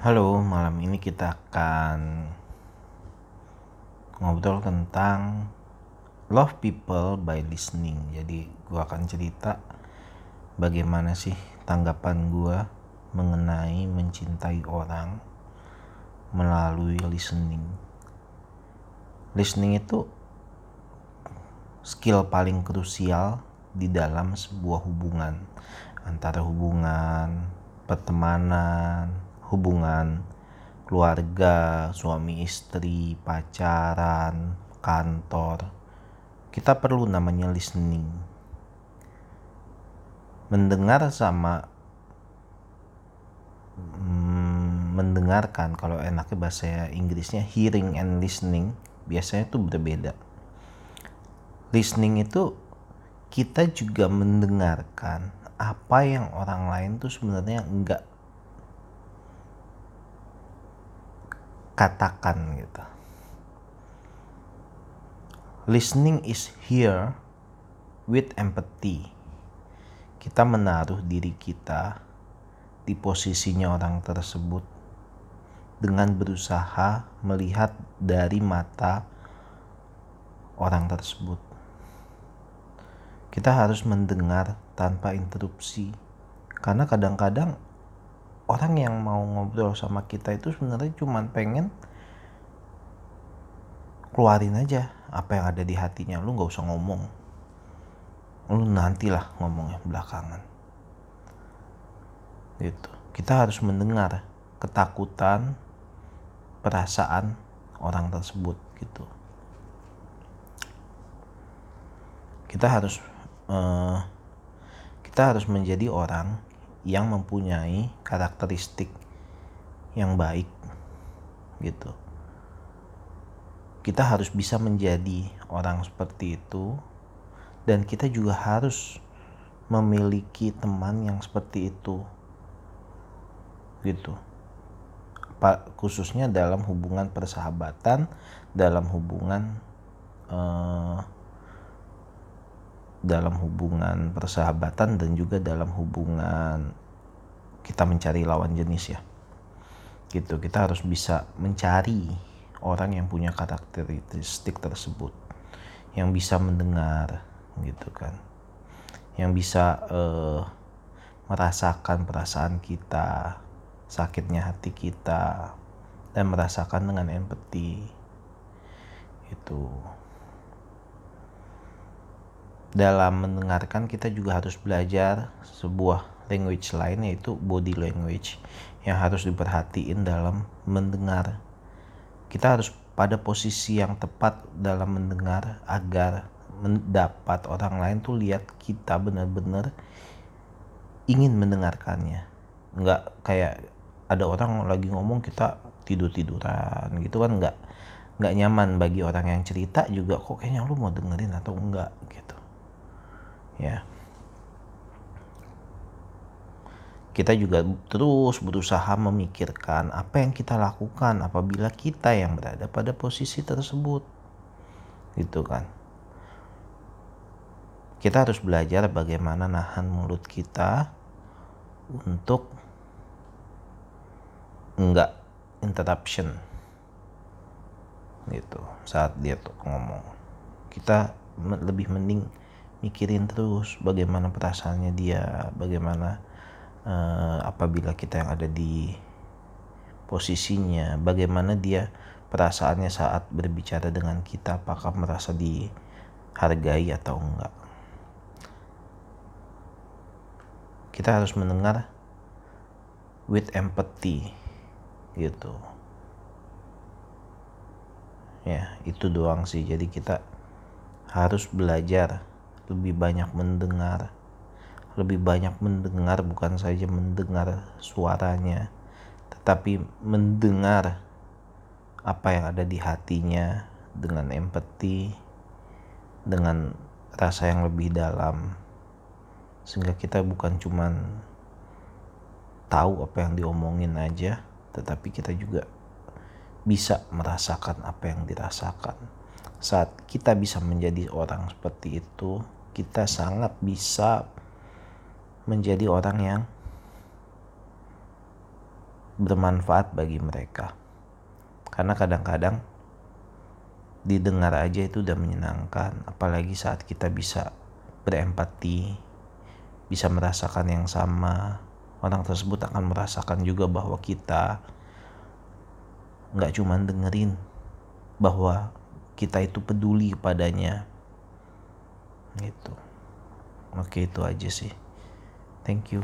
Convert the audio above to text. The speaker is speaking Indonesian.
Halo, malam ini kita akan ngobrol tentang love people by listening. Jadi, gua akan cerita bagaimana sih tanggapan gua mengenai mencintai orang melalui listening. Listening itu skill paling krusial di dalam sebuah hubungan antara hubungan pertemanan, hubungan keluarga, suami istri, pacaran, kantor. Kita perlu namanya listening. Mendengar sama hmm, mendengarkan kalau enaknya bahasa Inggrisnya hearing and listening biasanya itu berbeda. Listening itu kita juga mendengarkan apa yang orang lain tuh sebenarnya enggak katakan gitu. Listening is here with empathy. Kita menaruh diri kita di posisinya orang tersebut dengan berusaha melihat dari mata orang tersebut. Kita harus mendengar tanpa interupsi, karena kadang-kadang orang yang mau ngobrol sama kita itu sebenarnya cuma pengen keluarin aja apa yang ada di hatinya. Lu nggak usah ngomong. Lu nantilah ngomongnya belakangan. Gitu. Kita harus mendengar ketakutan perasaan orang tersebut gitu. Kita harus uh, kita harus menjadi orang yang mempunyai karakteristik yang baik gitu. Kita harus bisa menjadi orang seperti itu dan kita juga harus memiliki teman yang seperti itu. Gitu. Khususnya dalam hubungan persahabatan, dalam hubungan eh, dalam hubungan persahabatan dan juga dalam hubungan kita mencari lawan jenis ya. Gitu kita harus bisa mencari orang yang punya karakteristik tersebut yang bisa mendengar gitu kan. Yang bisa uh, merasakan perasaan kita sakitnya hati kita dan merasakan dengan empati. Itu dalam mendengarkan kita juga harus belajar sebuah language lain yaitu body language yang harus diperhatiin dalam mendengar. Kita harus pada posisi yang tepat dalam mendengar agar mendapat orang lain tuh lihat kita benar-benar ingin mendengarkannya. Enggak kayak ada orang lagi ngomong kita tidur-tiduran gitu kan enggak nggak nyaman bagi orang yang cerita juga kok kayaknya lu mau dengerin atau enggak gitu ya. Kita juga terus berusaha memikirkan apa yang kita lakukan apabila kita yang berada pada posisi tersebut. Gitu kan. Kita harus belajar bagaimana nahan mulut kita untuk enggak interruption. Gitu saat dia tuh ngomong. Kita lebih mending mikirin terus bagaimana perasaannya dia, bagaimana uh, apabila kita yang ada di posisinya, bagaimana dia perasaannya saat berbicara dengan kita, apakah merasa dihargai atau enggak. Kita harus mendengar with empathy gitu. Ya, itu doang sih. Jadi kita harus belajar lebih banyak mendengar. Lebih banyak mendengar bukan saja mendengar suaranya tetapi mendengar apa yang ada di hatinya dengan empati dengan rasa yang lebih dalam. Sehingga kita bukan cuman tahu apa yang diomongin aja tetapi kita juga bisa merasakan apa yang dirasakan. Saat kita bisa menjadi orang seperti itu kita sangat bisa menjadi orang yang bermanfaat bagi mereka. Karena kadang-kadang didengar aja itu udah menyenangkan apalagi saat kita bisa berempati bisa merasakan yang sama. Orang tersebut akan merasakan juga bahwa kita nggak cuma dengerin bahwa kita itu peduli padanya gitu. Oke itu aja sih. Thank you